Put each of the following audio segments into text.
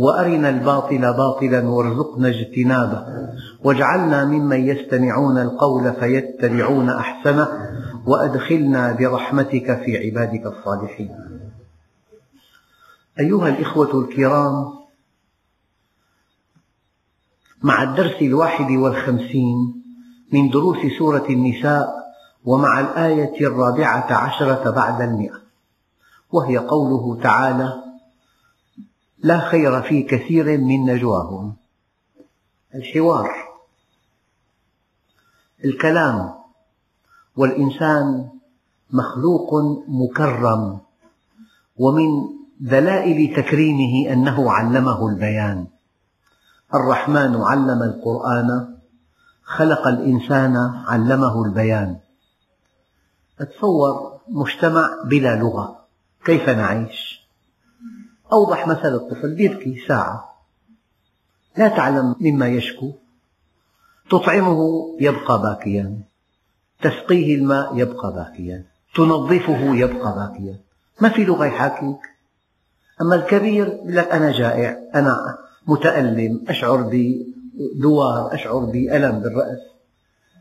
وأرنا الباطل باطلا وارزقنا اجتنابه. واجعلنا ممن يستمعون القول فيتبعون أحسنه وأدخلنا برحمتك في عبادك الصالحين. أيها الإخوة الكرام مع الدرس الواحد والخمسين من دروس سورة النساء ومع الآية الرابعة عشرة بعد المئة وهي قوله تعالى لا خير في كثير من نجواهم. الحوار الكلام والإنسان مخلوق مكرم ومن دلائل تكريمه أنه علمه البيان. الرحمن علم القرآن خلق الإنسان علمه البيان. تصور مجتمع بلا لغة كيف نعيش؟ أوضح مثل الطفل يبكي ساعة. لا تعلم مما يشكو. تطعمه يبقى باكيا. تسقيه الماء يبقى باكيا. تنظفه يبقى باكيا. ما في لغة يحاكيك. أما الكبير يقول لك أنا جائع أنا متألم أشعر بدوار أشعر بألم بالرأس.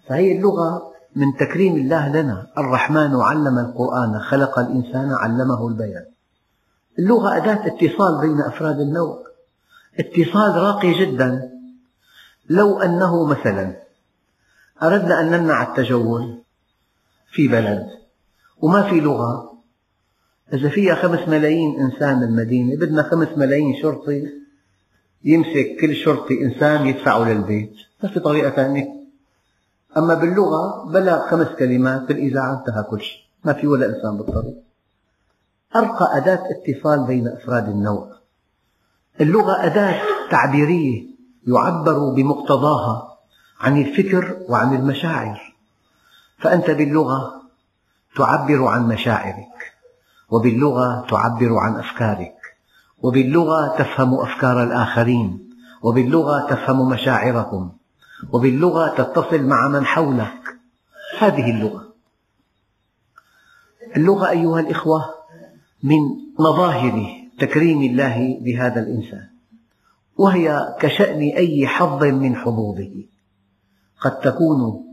فهي اللغة من تكريم الله لنا. الرحمن علم القرآن خلق الإنسان علمه البيان. اللغة أداة اتصال بين أفراد النوع. اتصال راقي جدا. لو أنه مثلا أردنا أن نمنع التجول في بلد وما في لغة. إذا فيها خمس ملايين إنسان بالمدينة بدنا خمس ملايين شرطي يمسك كل شرطي إنسان يدفعه للبيت. ما في طريقة ثانية. أما باللغة بلا خمس كلمات بالإذاعة انتهى كل شيء. ما في ولا إنسان بالطريق. أرقى أداة اتصال بين أفراد النوع. اللغة أداة تعبيرية يعبر بمقتضاها عن الفكر وعن المشاعر. فأنت باللغة تعبر عن مشاعرك وباللغة تعبر عن أفكارك وباللغة تفهم أفكار الآخرين وباللغة تفهم مشاعرهم وباللغة تتصل مع من حولك. هذه اللغة. اللغة أيها الإخوة من مظاهر تكريم الله بهذا الإنسان وهي كشأن أي حظ من حظوظه. قد تكون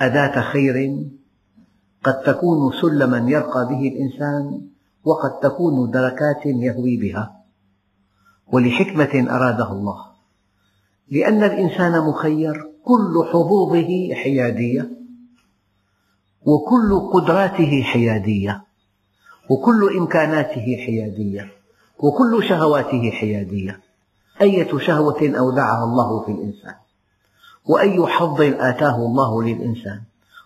أداة خير قد تكون سلما يرقى به الإنسان وقد تكون دركات يهوي بها. ولحكمة أرادها الله. لأن الإنسان مخير كل حظوظه حيادية وكل قدراته حيادية. وكل إمكاناته حيادية وكل شهواته حيادية. أية شهوة أودعها الله في الإنسان؟ وأي حظ آتاه الله للإنسان؟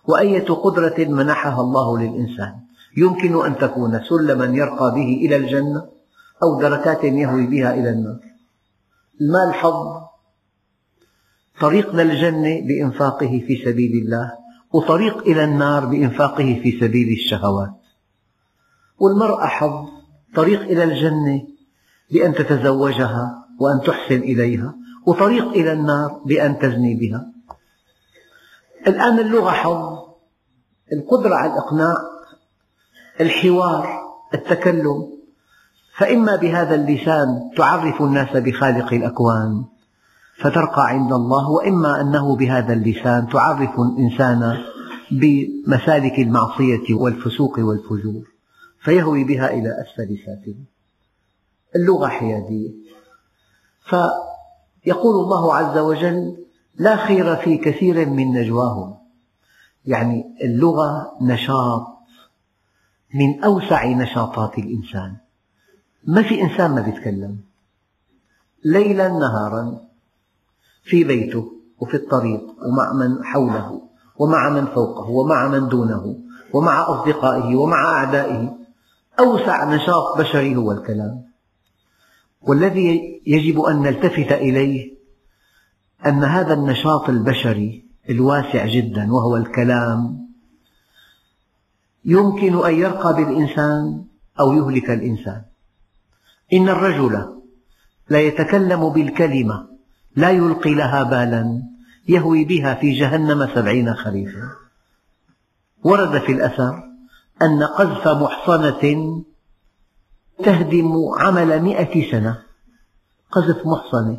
وأية قدرة منحها الله للإنسان؟ يمكن أن تكون سلما يرقى به إلى الجنة أو دركات يهوي بها إلى النار. المال حظ طريق للجنة بإنفاقه في سبيل الله وطريق إلى النار بإنفاقه في سبيل الشهوات. والمرأة حظ طريق إلى الجنة بأن تتزوجها وأن تحسن إليها وطريق إلى النار بأن تزني بها. الآن اللغة حظ القدرة على الإقناع الحوار التكلم. فإما بهذا اللسان تعرف الناس بخالق الأكوان فترقى عند الله وإما أنه بهذا اللسان تعرف الإنسان بمسالك المعصية والفسوق والفجور. فيهوي بها إلى أسفل سافله اللغة حيادية. فيقول الله عز وجل لا خير في كثير من نجواهم. يعني اللغة نشاط من أوسع نشاطات الإنسان. ما في إنسان ما يتكلم ليلا نهارا في بيته وفي الطريق ومع من حوله ومع من فوقه ومع من دونه ومع أصدقائه ومع أعدائه. أوسع نشاط بشري هو الكلام. والذي يجب أن نلتفت إليه أن هذا النشاط البشري الواسع جدا وهو الكلام يمكن أن يرقى بالإنسان أو يهلك الإنسان. إن الرجل ليتكلم بالكلمة لا يلقي لها بالا يهوي بها في جهنم سبعين خريفا. ورد في الأثر أن قذف محصنة تهدم عمل مئة سنة. قذف محصنة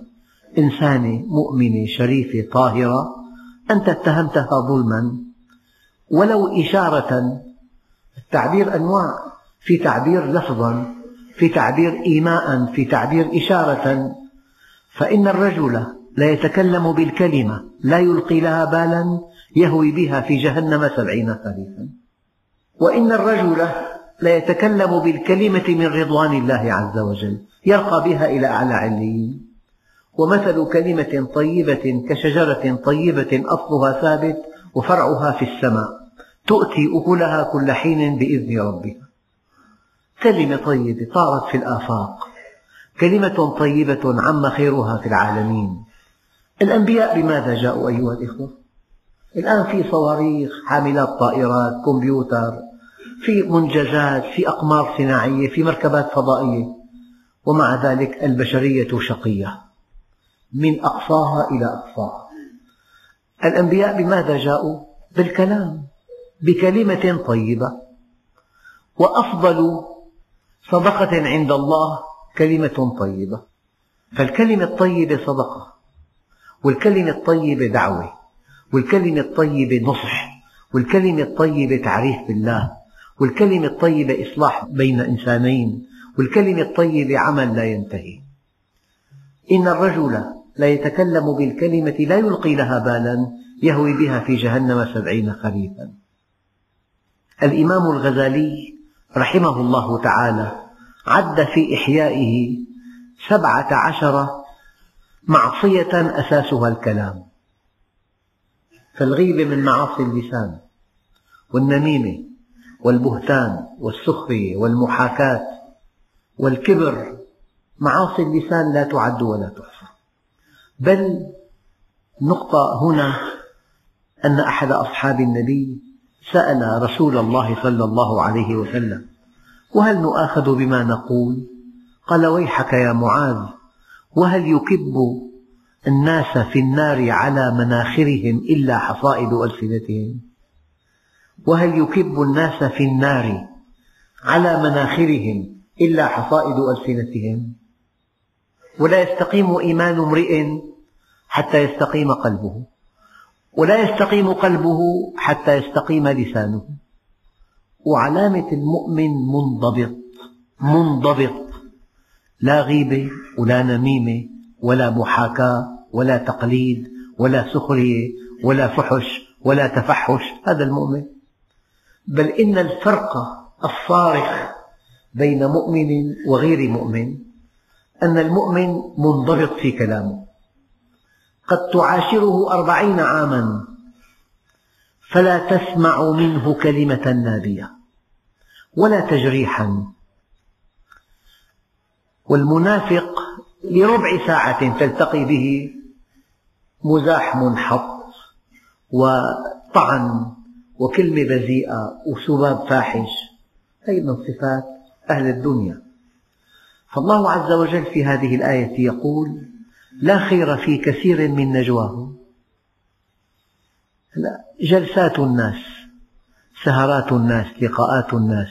إنسانة مؤمنة شريفة طاهرة أنت اتهمتها ظلما. ولو إشارة التعبير أنواع في تعبير لفظا في تعبير إيماء في تعبير إشارة. فإن الرجل لا يتكلم بالكلمة لا يلقي لها بالا يهوي بها في جهنم سبعين خريفا وإن الرجل لا يتكلم بالكلمة من رضوان الله عز وجل يرقى بها إلى أعلى عليين. ومثل كلمة طيبة كشجرة طيبة أصلها ثابت وفرعها في السماء تؤتي أكلها كل حين بإذن ربها. كلمة طيبة طارت في الآفاق. كلمة طيبة عم خيرها في العالمين. الأنبياء بماذا جاءوا أيها الإخوة؟ الآن في صواريخ حاملات طائرات كمبيوتر. في منجزات في أقمار صناعية في مركبات فضائية. ومع ذلك البشرية شقية. من أقصاها إلى أقصاها. الأنبياء بماذا جاءوا؟ بالكلام بكلمة طيبة. وأفضل صدقة عند الله كلمة طيبة. فالكلمة الطيبة صدقة والكلمة الطيبة دعوة والكلمة الطيبة نصح والكلمة الطيبة تعريف بالله. والكلمة الطيبة إصلاح بين إنسانين والكلمة الطيبة عمل لا ينتهي. إن الرجل لا يتكلم بالكلمة لا يلقي لها بالا يهوي بها في جهنم سبعين خريفا. الإمام الغزالي رحمه الله تعالى عد في إحيائه سبعة عشر معصية أساسها الكلام. فالغيبة من معاصي اللسان والنميمة والبهتان والسخرية والمحاكاة والكبر معاصي اللسان لا تعد ولا تحصى. بل نقطة هنا أن أحد أصحاب النبي سأل رسول الله صلى الله عليه وسلم وهل نؤاخذ بما نقول؟ قال ويحك يا معاذ وهل يكب الناس في النار على مناخرهم إلا حصائد ألسنتهم؟ وهل يكب الناس في النار على مناخرهم إلا حصائد ألسنتهم؟ ولا يستقيم إيمان امرئ حتى يستقيم قلبه. ولا يستقيم قلبه حتى يستقيم لسانه. وعلامة المؤمن منضبط منضبط. لا غيبة ولا نميمة ولا محاكاة ولا تقليد ولا سخرية ولا فحش ولا تفحش. هذا المؤمن. بل إن الفرق الصارخ بين مؤمن وغير مؤمن أن المؤمن منضبط في كلامه. قد تعاشره أربعين عاما فلا تسمع منه كلمة نابية ولا تجريحا. والمنافق لربع ساعة تلتقي به مزاح منحط وطعن وكلمة بذيئة وسباب فاحش هذه من صفات أهل الدنيا. فالله عز وجل في هذه الآية يقول لا خير في كثير من نجواهم. جلسات الناس سهرات الناس لقاءات الناس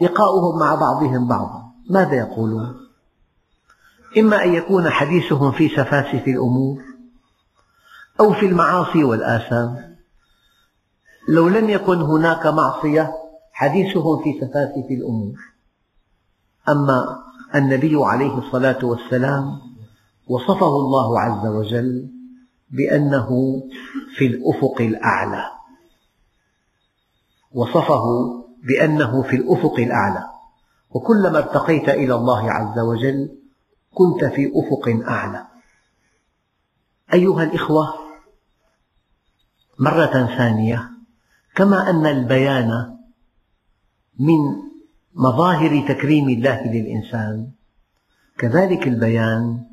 لقاؤهم مع بعضهم بعضا. ماذا يقولون؟ إما أن يكون حديثهم في سفاسف الأمور أو في المعاصي والآثام. لو لم يكن هناك معصية حديثهم في سفاسف الأمور. أما النبي عليه الصلاة والسلام وصفه الله عز وجل بأنه في الأفق الأعلى. وصفه بأنه في الأفق الأعلى. وكلما ارتقيت إلى الله عز وجل كنت في أفق أعلى. أيها الإخوة مرة ثانية كما أن البيان من مظاهر تكريم الله للإنسان كذلك البيان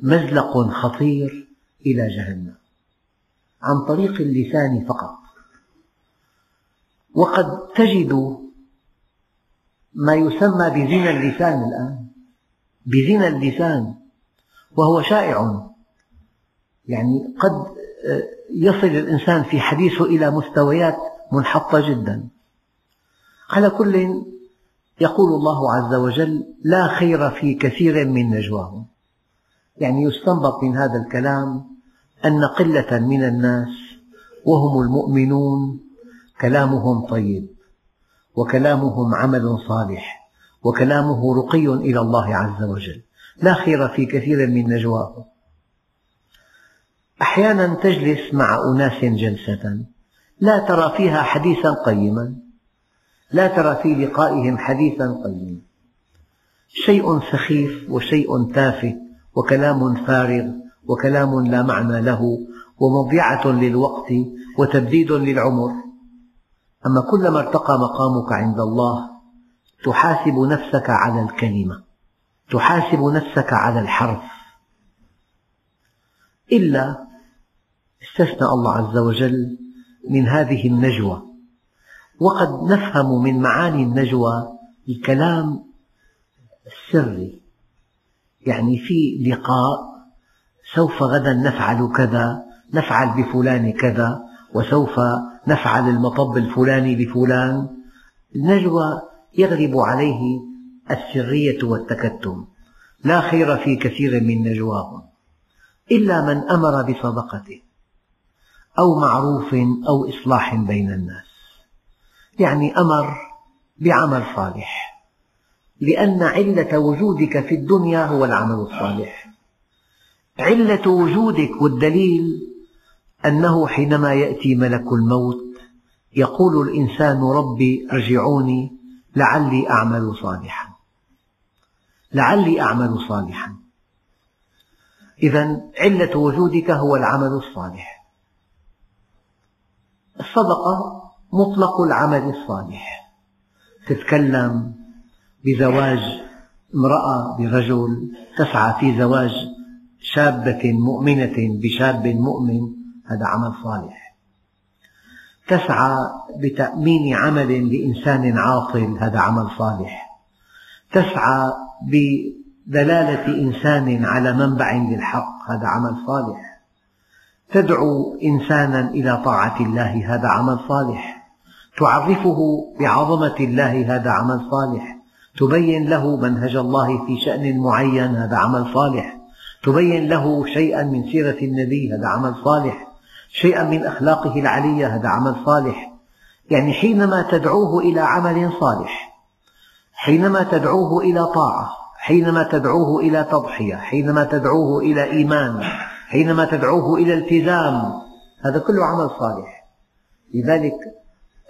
مزلق خطير إلى جهنم عن طريق اللسان فقط. وقد تجد ما يسمى بزنا اللسان الآن بزنا اللسان وهو شائع. يعني قد يصل الإنسان في حديثه إلى مستويات منحطة جدا. على كل يقول الله عز وجل لا خير في كثير من نجواهم. يعني يستنبط من هذا الكلام أن قلة من الناس وهم المؤمنون كلامهم طيب وكلامهم عمل صالح وكلامه رقي إلى الله عز وجل. لا خير في كثير من نجواهم. أحيانا تجلس مع أناس جلسة. لا ترى فيها حديثا قيما. لا ترى في لقائهم حديثا قيما. شيء سخيف وشيء تافه وكلام فارغ وكلام لا معنى له ومضيعة للوقت وتبديد للعمر. أما كلما ارتقى مقامك عند الله تحاسب نفسك على الكلمة تحاسب نفسك على الحرف. إلا استثنى الله عز وجل من هذه النجوى. وقد نفهم من معاني النجوى الكلام السري يعني في لقاء سوف غدا نفعل كذا نفعل بفلان كذا وسوف نفعل المطب الفلاني بفلان. النجوى يغلب عليه السرية والتكتم. لا خير في كثير من نجواهم. إلا من أمر بصدقته أو معروف أو إصلاح بين الناس. يعني أمر بعمل صالح لأن علة وجودك في الدنيا هو العمل الصالح. علة وجودك والدليل أنه حينما يأتي ملك الموت يقول الإنسان ربي ارجعوني لعلي أعمل صالحا. لعلي أعمل صالحا. إذا علة وجودك هو العمل الصالح. الصدقة مطلق العمل الصالح. تتكلم بزواج امرأة برجل تسعى في زواج شابة مؤمنة بشاب مؤمن هذا عمل صالح. تسعى بتأمين عمل لإنسان عاطل هذا عمل صالح. تسعى بدلالة إنسان على منبع للحق هذا عمل صالح. تدعو إنسانا إلى طاعة الله هذا عمل صالح. تعرفه بعظمة الله هذا عمل صالح. تبين له منهج الله في شأن معين هذا عمل صالح. تبين له شيئا من سيرة النبي هذا عمل صالح. شيئا من أخلاقه العلية هذا عمل صالح. يعني حينما تدعوه إلى عمل صالح حينما تدعوه إلى طاعة حينما تدعوه إلى تضحية حينما تدعوه إلى إيمان حينما تدعوه إلى التزام هذا كله عمل صالح. لذلك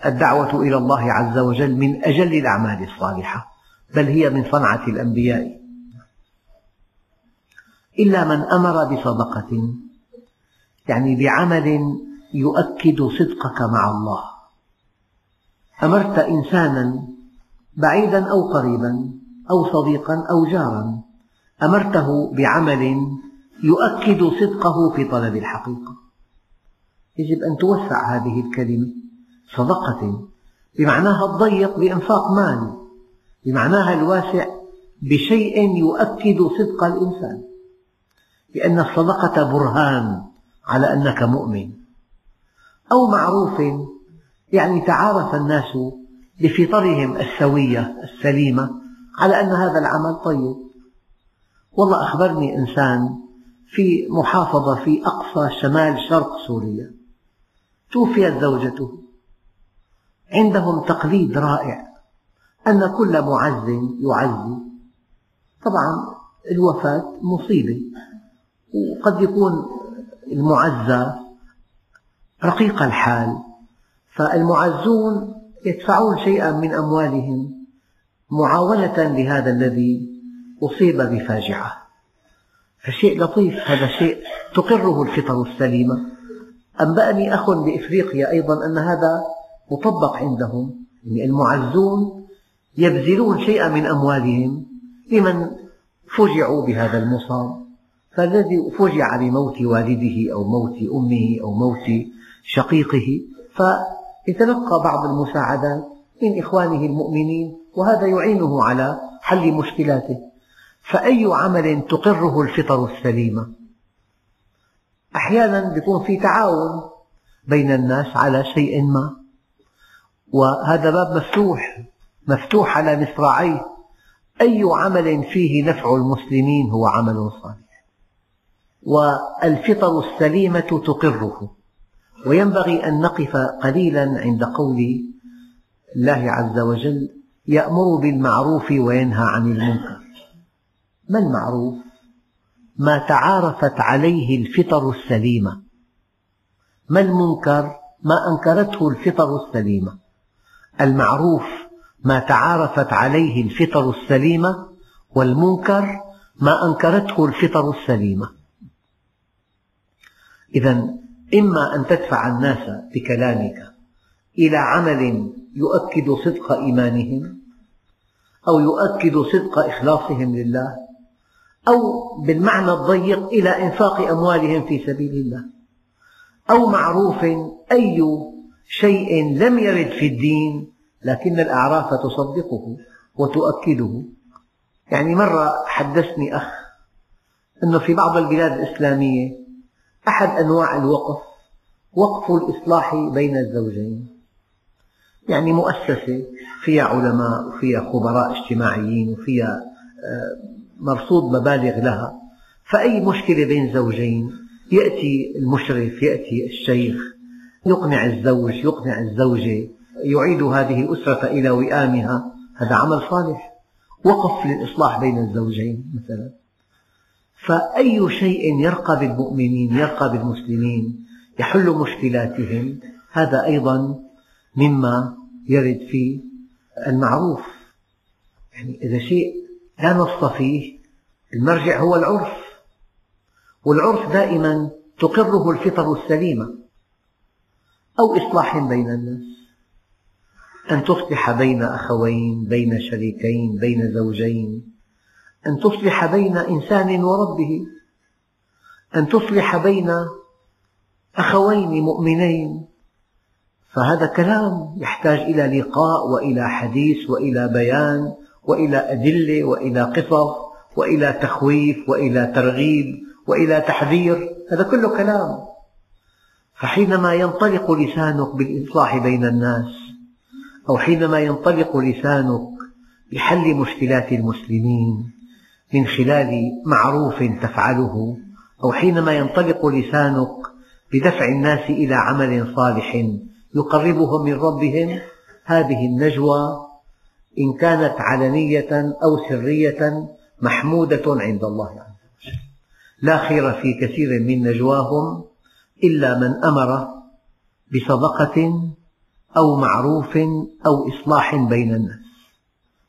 الدعوة إلى الله عز وجل من أجل الأعمال الصالحة بل هي من صنعة الأنبياء. إلا من أمر بصدقة يعني بعمل يؤكد صدقك مع الله. أمرت إنسانا بعيدا أو قريبا أو صديقا أو جارا. أمرته بعمل يؤكد صدقه في طلب الحقيقة. يجب أن توسع هذه الكلمة صدقة بمعناها الضيق بإنفاق مال بمعناها الواسع بشيء يؤكد صدق الإنسان. لأن الصدقة برهان على أنك مؤمن. أو معروف يعني تعارف الناس بفطرهم السوية السليمة على أن هذا العمل طيب. والله أخبرني إنسان في محافظة في أقصى شمال شرق سوريا. توفيت زوجته. عندهم تقليد رائع. أن كل معز يعزي. طبعا الوفاة مصيبة. وقد يكون المعزى رقيق الحال. فالمعزون يدفعون شيئا من أموالهم. معاونة لهذا الذي أصيب بفاجعة. فشيء لطيف هذا شيء تقره الفطر السليمة أنبأني أخ بإفريقيا أيضا أن هذا مطبق عندهم. يعني المعزون يبذلون شيئا من أموالهم لمن فجعوا بهذا المصاب. فالذي فجع بموت والده أو موت أمه أو موت شقيقه فيتلقى بعض المساعدات من إخوانه المؤمنين. وهذا يعينه على حل مشكلاته. فأي عمل تقره الفطر السليمة أحيانا يكون في تعاون بين الناس على شيء ما. وهذا باب مفتوح مفتوح على مصراعيه. أي عمل فيه نفع المسلمين هو عمل صالح. والفطر السليمة تقره. وينبغي أن نقف قليلا عند قول الله عز وجل يأمر بالمعروف وينهى عن المنكر ما المعروف؟ ما تعارفت عليه الفطر السليمة ما المنكر؟ ما أنكرته الفطر السليمة المعروف ما تعارفت عليه الفطر السليمة والمنكر ما أنكرته الفطر السليمة إذا إما أن تدفع الناس بكلامك إلى عمل يؤكد صدق إيمانهم أو يؤكد صدق إخلاصهم لله أو بالمعنى الضيق إلى إنفاق أموالهم في سبيل الله أو معروف أي شيء لم يرد في الدين لكن الأعراف تصدقه وتؤكده. يعني مرة حدثني أخ أنه في بعض البلاد الإسلامية أحد أنواع الوقف وقف الإصلاح بين الزوجين. يعني مؤسسة فيها علماء وفيها خبراء اجتماعيين وفيها آه، مرصود مبالغ لها. فأي مشكلة بين زوجين يأتي المشرف يأتي الشيخ يقنع الزوج يقنع الزوجة يعيد هذه الأسرة إلى وئامها. هذا عمل صالح. وقف للإصلاح بين الزوجين مثلا. فأي شيء يرقى بالمؤمنين يرقى بالمسلمين يحل مشكلاتهم هذا أيضا مما يرد في المعروف. يعني إذا شيء لا نص فيه المرجع هو العرف. والعرف دائما تقره الفطر السليمة أو إصلاح بين الناس. أن تصلح بين أخوين بين شريكين بين زوجين. أن تصلح بين إنسان وربه. أن تصلح بين أخوين مؤمنين. فهذا كلام يحتاج إلى لقاء وإلى حديث وإلى بيان وإلى أدلة وإلى قصص وإلى تخويف وإلى ترغيب وإلى تحذير. هذا كله كلام. فحينما ينطلق لسانك بالإصلاح بين الناس أو حينما ينطلق لسانك لحل مشكلات المسلمين من خلال معروف تفعله أو حينما ينطلق لسانك بدفع الناس إلى عمل صالح يقربهم من ربهم هذه النجوى إن كانت علنية أو سرية محمودة عند الله عز وجل. لا خير في كثير من نجواهم إلا من أمر بصدقة أو معروف أو إصلاح بين الناس.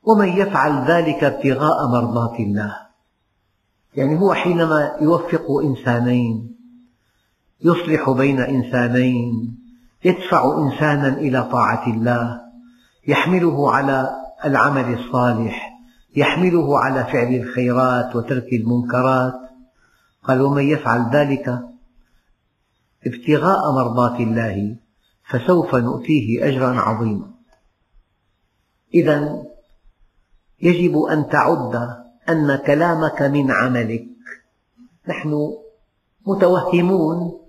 ومن يفعل ذلك ابتغاء مرضات الله. يعني هو حينما يوفق إنسانين يصلح بين إنسانين يدفع إنسانا إلى طاعة الله يحمله على العمل الصالح يحمله على فعل الخيرات وترك المنكرات. قال ومن يفعل ذلك ابتغاء مرضات الله فسوف نؤتيه أجرا عظيما. إذا يجب أن تعد أن كلامك من عملك. نحن متوهمون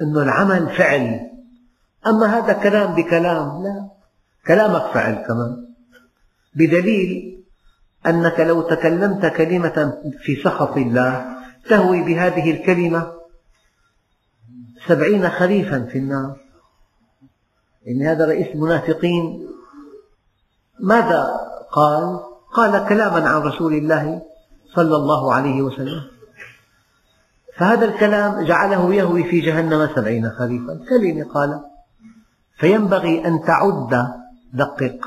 أن العمل فعل أما هذا كلام بكلام لا. كلامك فعل كمان. بدليل أنك لو تكلمت كلمة في سخط الله تهوي بهذه الكلمة سبعين خريفا في النار. إن هذا رئيس المنافقين ماذا قال؟ قال كلاما عن رسول الله صلى الله عليه وسلم. فهذا الكلام جعله يهوي في جهنم سبعين خريفا. كلمة قال. فينبغي أن تعد دقق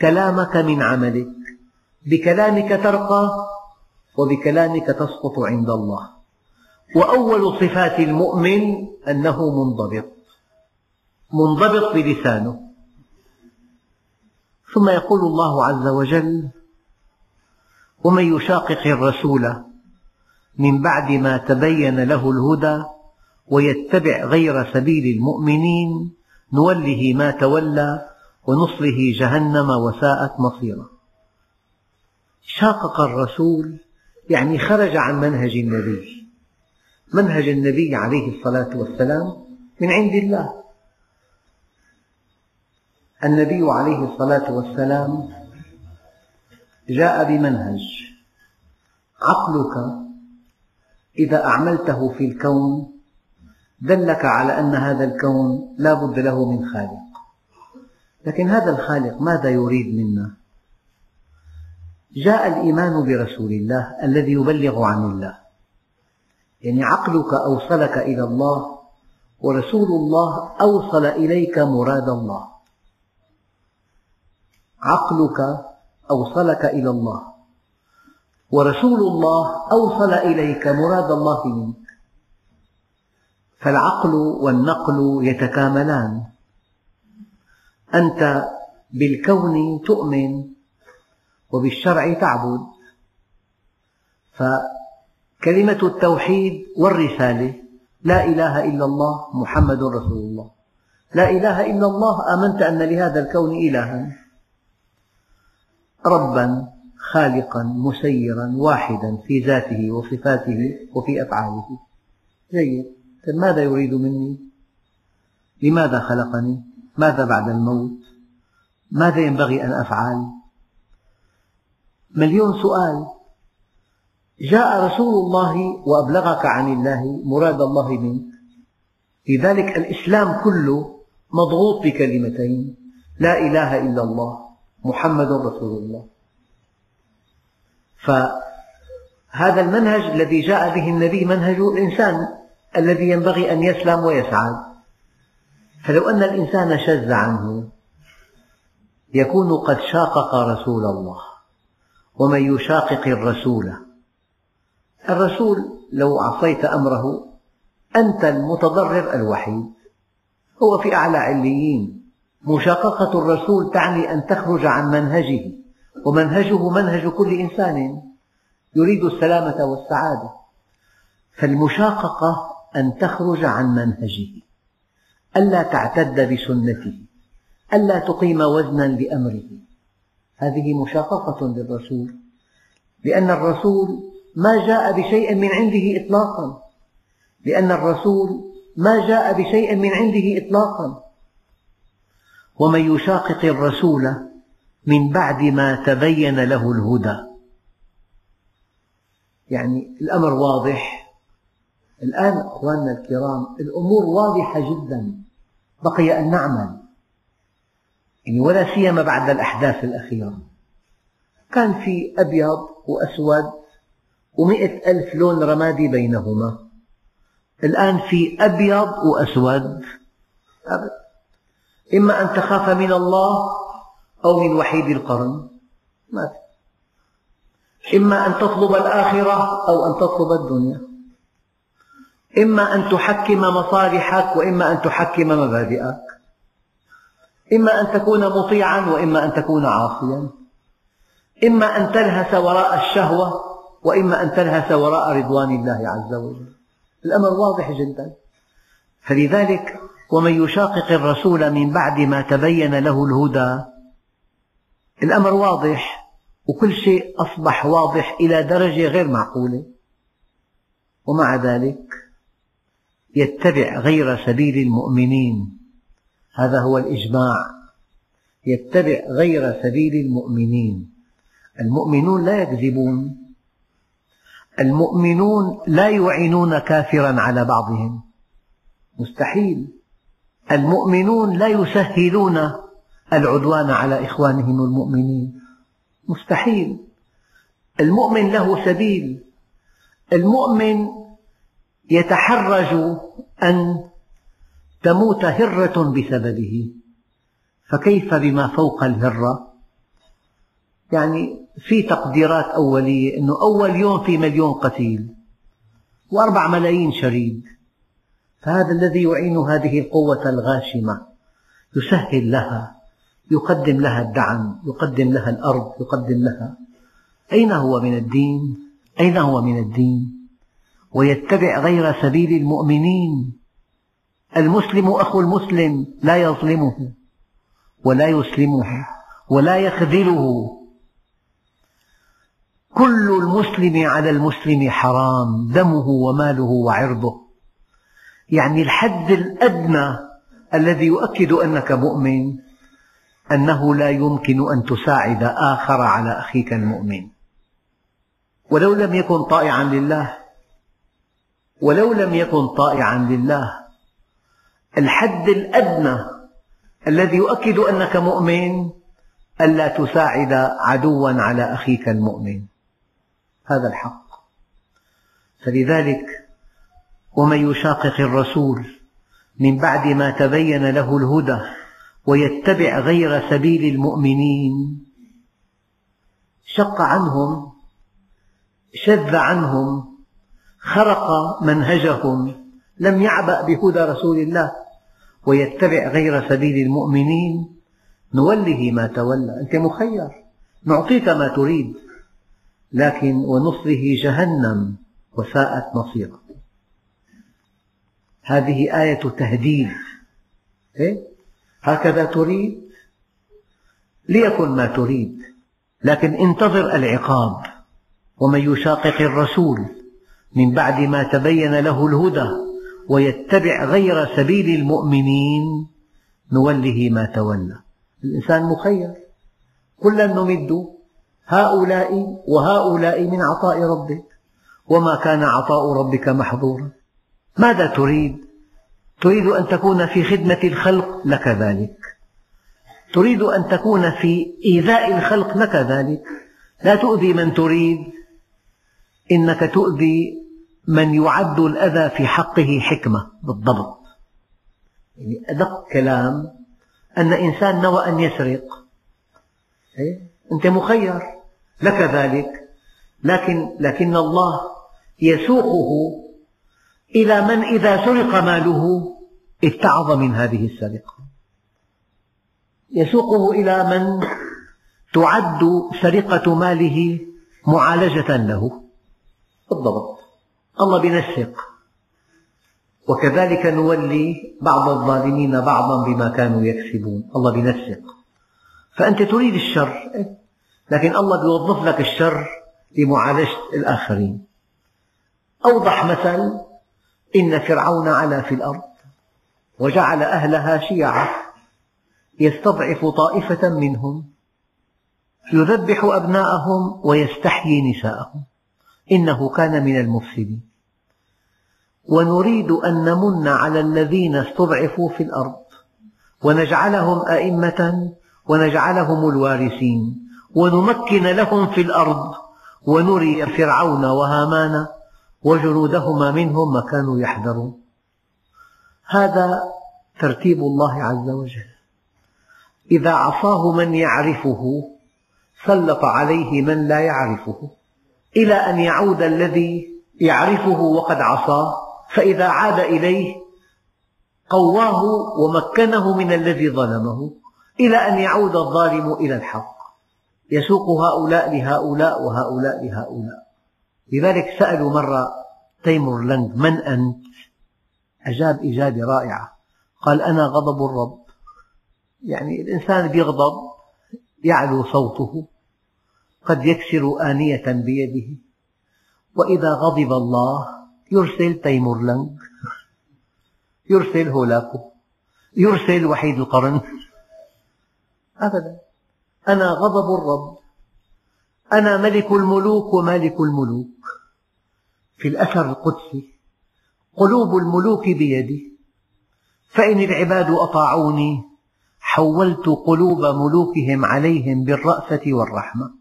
كلامك من عملك بكلامك ترقى وبكلامك تسقط عند الله. وأول صفات المؤمن أنه منضبط منضبط بلسانه. ثم يقول الله عز وجل ومن يشاقق الرسول من بعد ما تبين له الهدى ويتبع غير سبيل المؤمنين نوله ما تولى ونصله جهنم وساءت مصيرا شاقق الرسول يعني خرج عن منهج النبي. منهج النبي عليه الصلاة والسلام من عند الله. النبي عليه الصلاة والسلام جاء بمنهج عقلك إذا أعملته في الكون دلك على أن هذا الكون لا بد له من خالق. لكن هذا الخالق ماذا يريد منا؟ جاء الإيمان برسول الله الذي يبلغ عن الله. يعني عقلك أوصلك إلى الله ورسول الله أوصل إليك مراد الله. عقلك أوصلك إلى الله ورسول الله أوصل إليك مراد الله منك. فالعقل والنقل يتكاملان. أنت بالكون تؤمن وبالشرع تعبد. فكلمة التوحيد والرسالة لا إله إلا الله محمد رسول الله. لا إله إلا الله آمنت أن لهذا الكون إلها. ربا خالقا مسيرا واحدا في ذاته وصفاته وفي أفعاله. جيد. ماذا يريد مني؟ لماذا خلقني؟ ماذا بعد الموت؟ ماذا ينبغي أن أفعل؟ مليون سؤال. جاء رسول الله وأبلغك عن الله مراد الله منك. لذلك الإسلام كله مضغوط بكلمتين. لا إله إلا الله محمد رسول الله. فهذا المنهج الذي جاء به النبي منهج الإنسان. الذي ينبغي أن يسلم ويسعد فلو أن الإنسان شذ عنه يكون قد شاقق رسول الله. ومن يشاقق الرسول؟ الرسول لو عصيت أمره أنت المتضرر الوحيد. هو في أعلى عليين. مشاققة الرسول تعني أن تخرج عن منهجه. ومنهجه منهج كل إنسان. يريد السلامة والسعادة. فالمشاققة أن تخرج عن منهجه ألا تعتد بسنته ألا تقيم وزنا لأمره. هذه مشاققة للرسول لأن الرسول ما جاء بشيء من عنده إطلاقا لأن الرسول ما جاء بشيء من عنده إطلاقا. ومن يشاقق الرسول من بعد ما تبين له الهدى. يعني الأمر واضح الآن أخواننا الكرام الأمور واضحة جدا. بقي أن نعمل. يعني ولا سيما بعد الأحداث الأخيرة. كان في أبيض وأسود ومئة ألف لون رمادي بينهما. الآن في أبيض وأسود. إما أن تخاف من الله أو من وحيد القرن. ما في. إما أن تطلب الآخرة أو أن تطلب الدنيا. إما أن تحكم مصالحك وإما أن تحكم مبادئك. إما أن تكون مطيعا وإما أن تكون عاصيا. إما أن تلهث وراء الشهوة وإما أن تلهث وراء رضوان الله عز وجل. الأمر واضح جدا. فلذلك ومن يشاقق الرسول من بعد ما تبين له الهدى الأمر واضح وكل شيء أصبح واضح إلى درجة غير معقولة. ومع ذلك يتبع غير سبيل المؤمنين. هذا هو الإجماع. يتبع غير سبيل المؤمنين. المؤمنون لا يكذبون. المؤمنون لا يعينون كافرا على بعضهم. مستحيل. المؤمنون لا يسهلون العدوان على إخوانهم المؤمنين. مستحيل. المؤمن له سبيل. المؤمن يتحرج أن تموت هرة بسببه. فكيف بما فوق الهرة؟ يعني في تقديرات أولية أنه أول يوم في مليون قتيل وأربع ملايين شريد. فهذا الذي يعين هذه القوة الغاشمة. يسهل لها يقدم لها الدعم يقدم لها الأرض يقدم لها. أين هو من الدين؟ أين هو من الدين؟ ويتبع غير سبيل المؤمنين. المسلم أخو المسلم لا يظلمه ولا يسلمه ولا يخذله. كل المسلم على المسلم حرام دمه وماله وعرضه. يعني الحد الأدنى الذي يؤكد أنك مؤمن أنه لا يمكن أن تساعد آخر على أخيك المؤمن. ولو لم يكن طائعا لله ولو لم يكن طائعا لله الحد الأدنى الذي يؤكد أنك مؤمن ألا تساعد عدوا على أخيك المؤمن. هذا الحق. فلذلك ومن يشاقق الرسول من بعد ما تبين له الهدى ويتبع غير سبيل المؤمنين شق عنهم شذ عنهم خرق منهجهم لم يعبأ بهدى رسول الله. ويتبع غير سبيل المؤمنين. نوله ما تولى. أنت مخير. نعطيك ما تريد. لكن ونصله جهنم وساءت مصيرا هذه آية تهديد. إيه؟ هكذا تريد. ليكن ما تريد. لكن انتظر العقاب. ومن يشاقق الرسول. من بعد ما تبين له الهدى ويتبع غير سبيل المؤمنين نوله ما تولى. الإنسان مخير. كلا نمد هؤلاء وهؤلاء من عطاء ربك وما كان عطاء ربك محظورا. ماذا تريد؟ تريد أن تكون في خدمة الخلق لك ذلك. تريد أن تكون في إيذاء الخلق لك ذلك. لا تؤذي من تريد. إنك تؤذي من يعد الأذى في حقه حكمة بالضبط. يعني أدق كلام أن إنسان نوى أن يسرق. إيه؟ أنت مخير. لك ذلك. لكن, لكن الله يسوقه إلى من إذا سرق ماله اتعظ من هذه السرقة. يسوقه إلى من تعد سرقة ماله معالجة له. بالضبط. الله بينسق وكذلك نولي بعض الظالمين بعضا بما كانوا يكسبون. الله بينسق فأنت تريد الشر لكن الله يوظف لك الشر لمعالجة الآخرين. أوضح مثل إن فرعون علا في الأرض وجعل أهلها شيعا يستضعف طائفة منهم يذبح أبناءهم ويستحيي نساءهم. إنه كان من المفسدين. ونريد أن نمن على الذين استضعفوا في الأرض ونجعلهم أئمة ونجعلهم الوارثين ونمكن لهم في الأرض ونري فرعون وهامان وجنودهما منهم ما كانوا يحذرون. هذا ترتيب الله عز وجل. إذا عصاه من يعرفه سلط عليه من لا يعرفه. إلى أن يعود الذي يعرفه وقد عصاه فإذا عاد إليه قواه ومكنه من الذي ظلمه إلى أن يعود الظالم إلى الحق. يسوق هؤلاء لهؤلاء وهؤلاء لهؤلاء. لذلك سألوا مرة تيمور لنج من أنت؟ أجاب إجابة رائعة. قال أنا غضب الرب. يعني الإنسان يغضب يعلو صوته. قد يكسر آنية بيده. وإذا غضب الله يرسل تيمور لنج يرسل هولاكو. يرسل وحيد القرن. أبدا. أنا غضب الرب. أنا ملك الملوك ومالك الملوك. في الأثر القدسي قلوب الملوك بيدي. فإن العباد أطاعوني حولت قلوب ملوكهم عليهم بالرأفة والرحمة.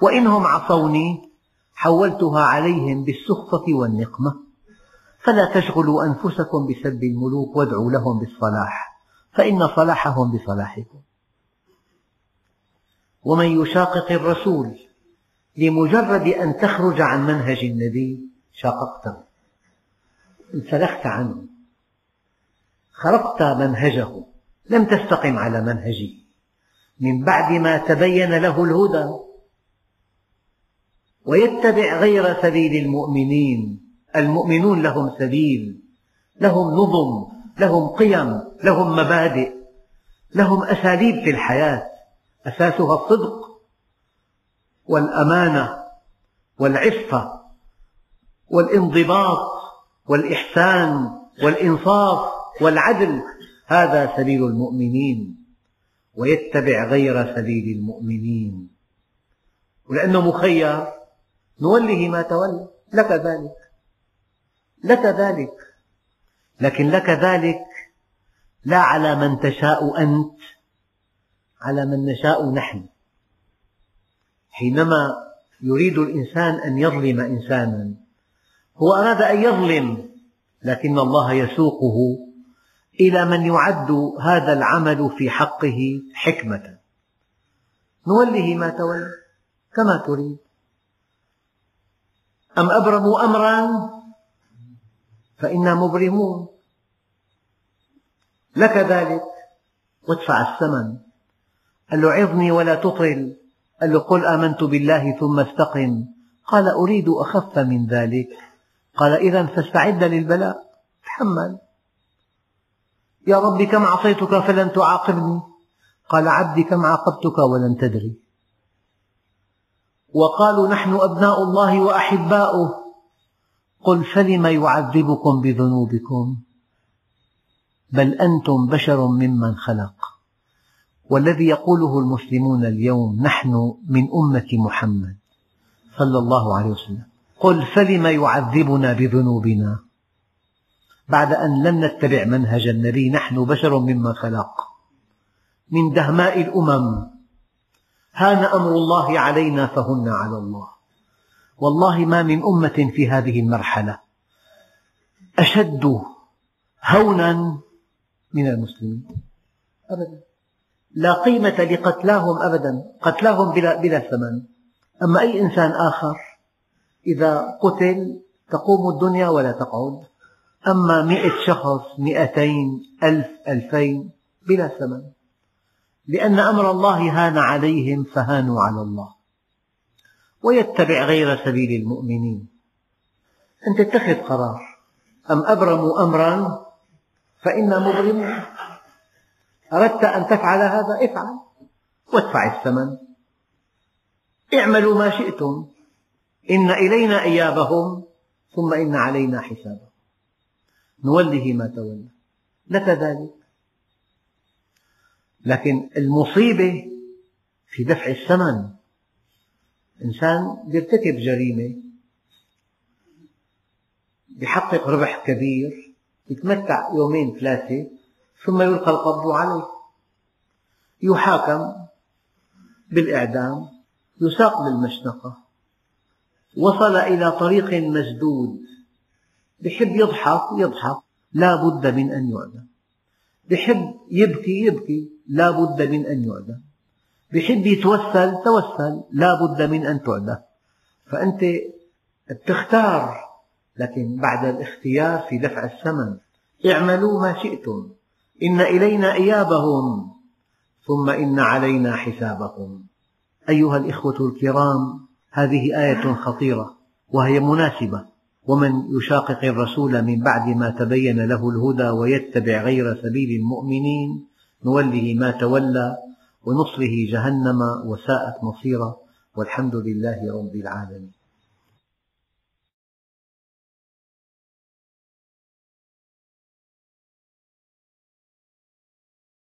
وإنهم عصوني حولتها عليهم بالسخطة والنقمة. فلا تشغلوا أنفسكم بسب الملوك وادعوا لهم بالصلاح فإن صلاحهم بصلاحكم. ومن يشاقق الرسول لمجرد أن تخرج عن منهج النبي شاققته انسلخت عنه. خرقت منهجه. لم تستقم على منهجه من بعد ما تبين له الهدى ويتبع غير سبيل المؤمنين. المؤمنون لهم سبيل لهم نظم لهم قيم لهم مبادئ لهم أساليب في الحياة. أساسها الصدق والأمانة والعفة والانضباط والإحسان والإنصاف والعدل. هذا سبيل المؤمنين. ويتبع غير سبيل المؤمنين. ولأنه مخير نوله ما تولى. لك ذلك. لك ذلك. لكن لك ذلك لا على من تشاء أنت على من نشاء نحن. حينما يريد الإنسان أن يظلم إنسانا هو أراد أن يظلم لكن الله يسوقه إلى من يعد هذا العمل في حقه حكمة. نوله ما تولى. كما تريد. أم أبرموا أمرا؟ فإنا مبرمون. لك ذلك. وادفع الثمن. قال له عظني ولا تطل قال له قل آمنت بالله ثم استقم. قال أريد أخف من ذلك. قال إذا فاستعد للبلاء. تحمل. يا رب كم عصيتك فلن تعاقبني؟ قال عبدي كم عاقبتك ولم تدري. وقالوا نحن أبناء الله وأحباؤه. قل فلم يعذبكم بذنوبكم؟ بل أنتم بشر ممن خلق. والذي يقوله المسلمون اليوم نحن من أمة محمد صلى الله عليه وسلم. قل فلم يعذبنا بذنوبنا؟ بعد أن لم نتبع منهج النبي نحن بشر ممن خلق. من دهماء الأمم هان أمر الله علينا فهن على الله. والله ما من أمة في هذه المرحلة أشد هونا من المسلمين. أبدا. لا قيمة لقتلاهم أبدا قتلاهم بلا, بلا ثمن. أما أي إنسان آخر إذا قتل تقوم الدنيا ولا تقعد. أما مئة شخص مئتين ألف ألفين بلا ثمن. لأن أمر الله هان عليهم فهانوا على الله. ويتبع غير سبيل المؤمنين. أنت اتخذ قرار. أم أبرموا أمرا فإنا مبرمون. أردت أن تفعل هذا؟ افعل. وادفع الثمن. اعملوا ما شئتم. إن إلينا إيابهم ثم إن علينا حسابهم. نوله ما تولى. لك ذلك لكن المصيبة في دفع الثمن. إنسان يرتكب جريمة يحقق ربح كبير يتمتع يومين ثلاثة ثم يلقى القبض عليه. يحاكم بالإعدام يساق للمشنقة وصل إلى طريق مسدود. بحب يضحك يضحك لا بد من أن يعدم. بحب يبكي يبكي. لا بد من أن يعدم بحب يتوسل توسل. لا بد من أن تعدم فأنت تختار لكن بعد الاختيار في دفع الثمن. اعملوا ما شئتم. إن إلينا إيابهم. ثم إن علينا حسابهم. أيها الإخوة الكرام هذه آية خطيرة وهي مناسبة. ومن يشاقق الرسول من بعد ما تبين له الهدى ويتبع غير سبيل المؤمنين نوله ما تولى ونصره جهنم وساءت مصيرا والحمد لله رب العالمين.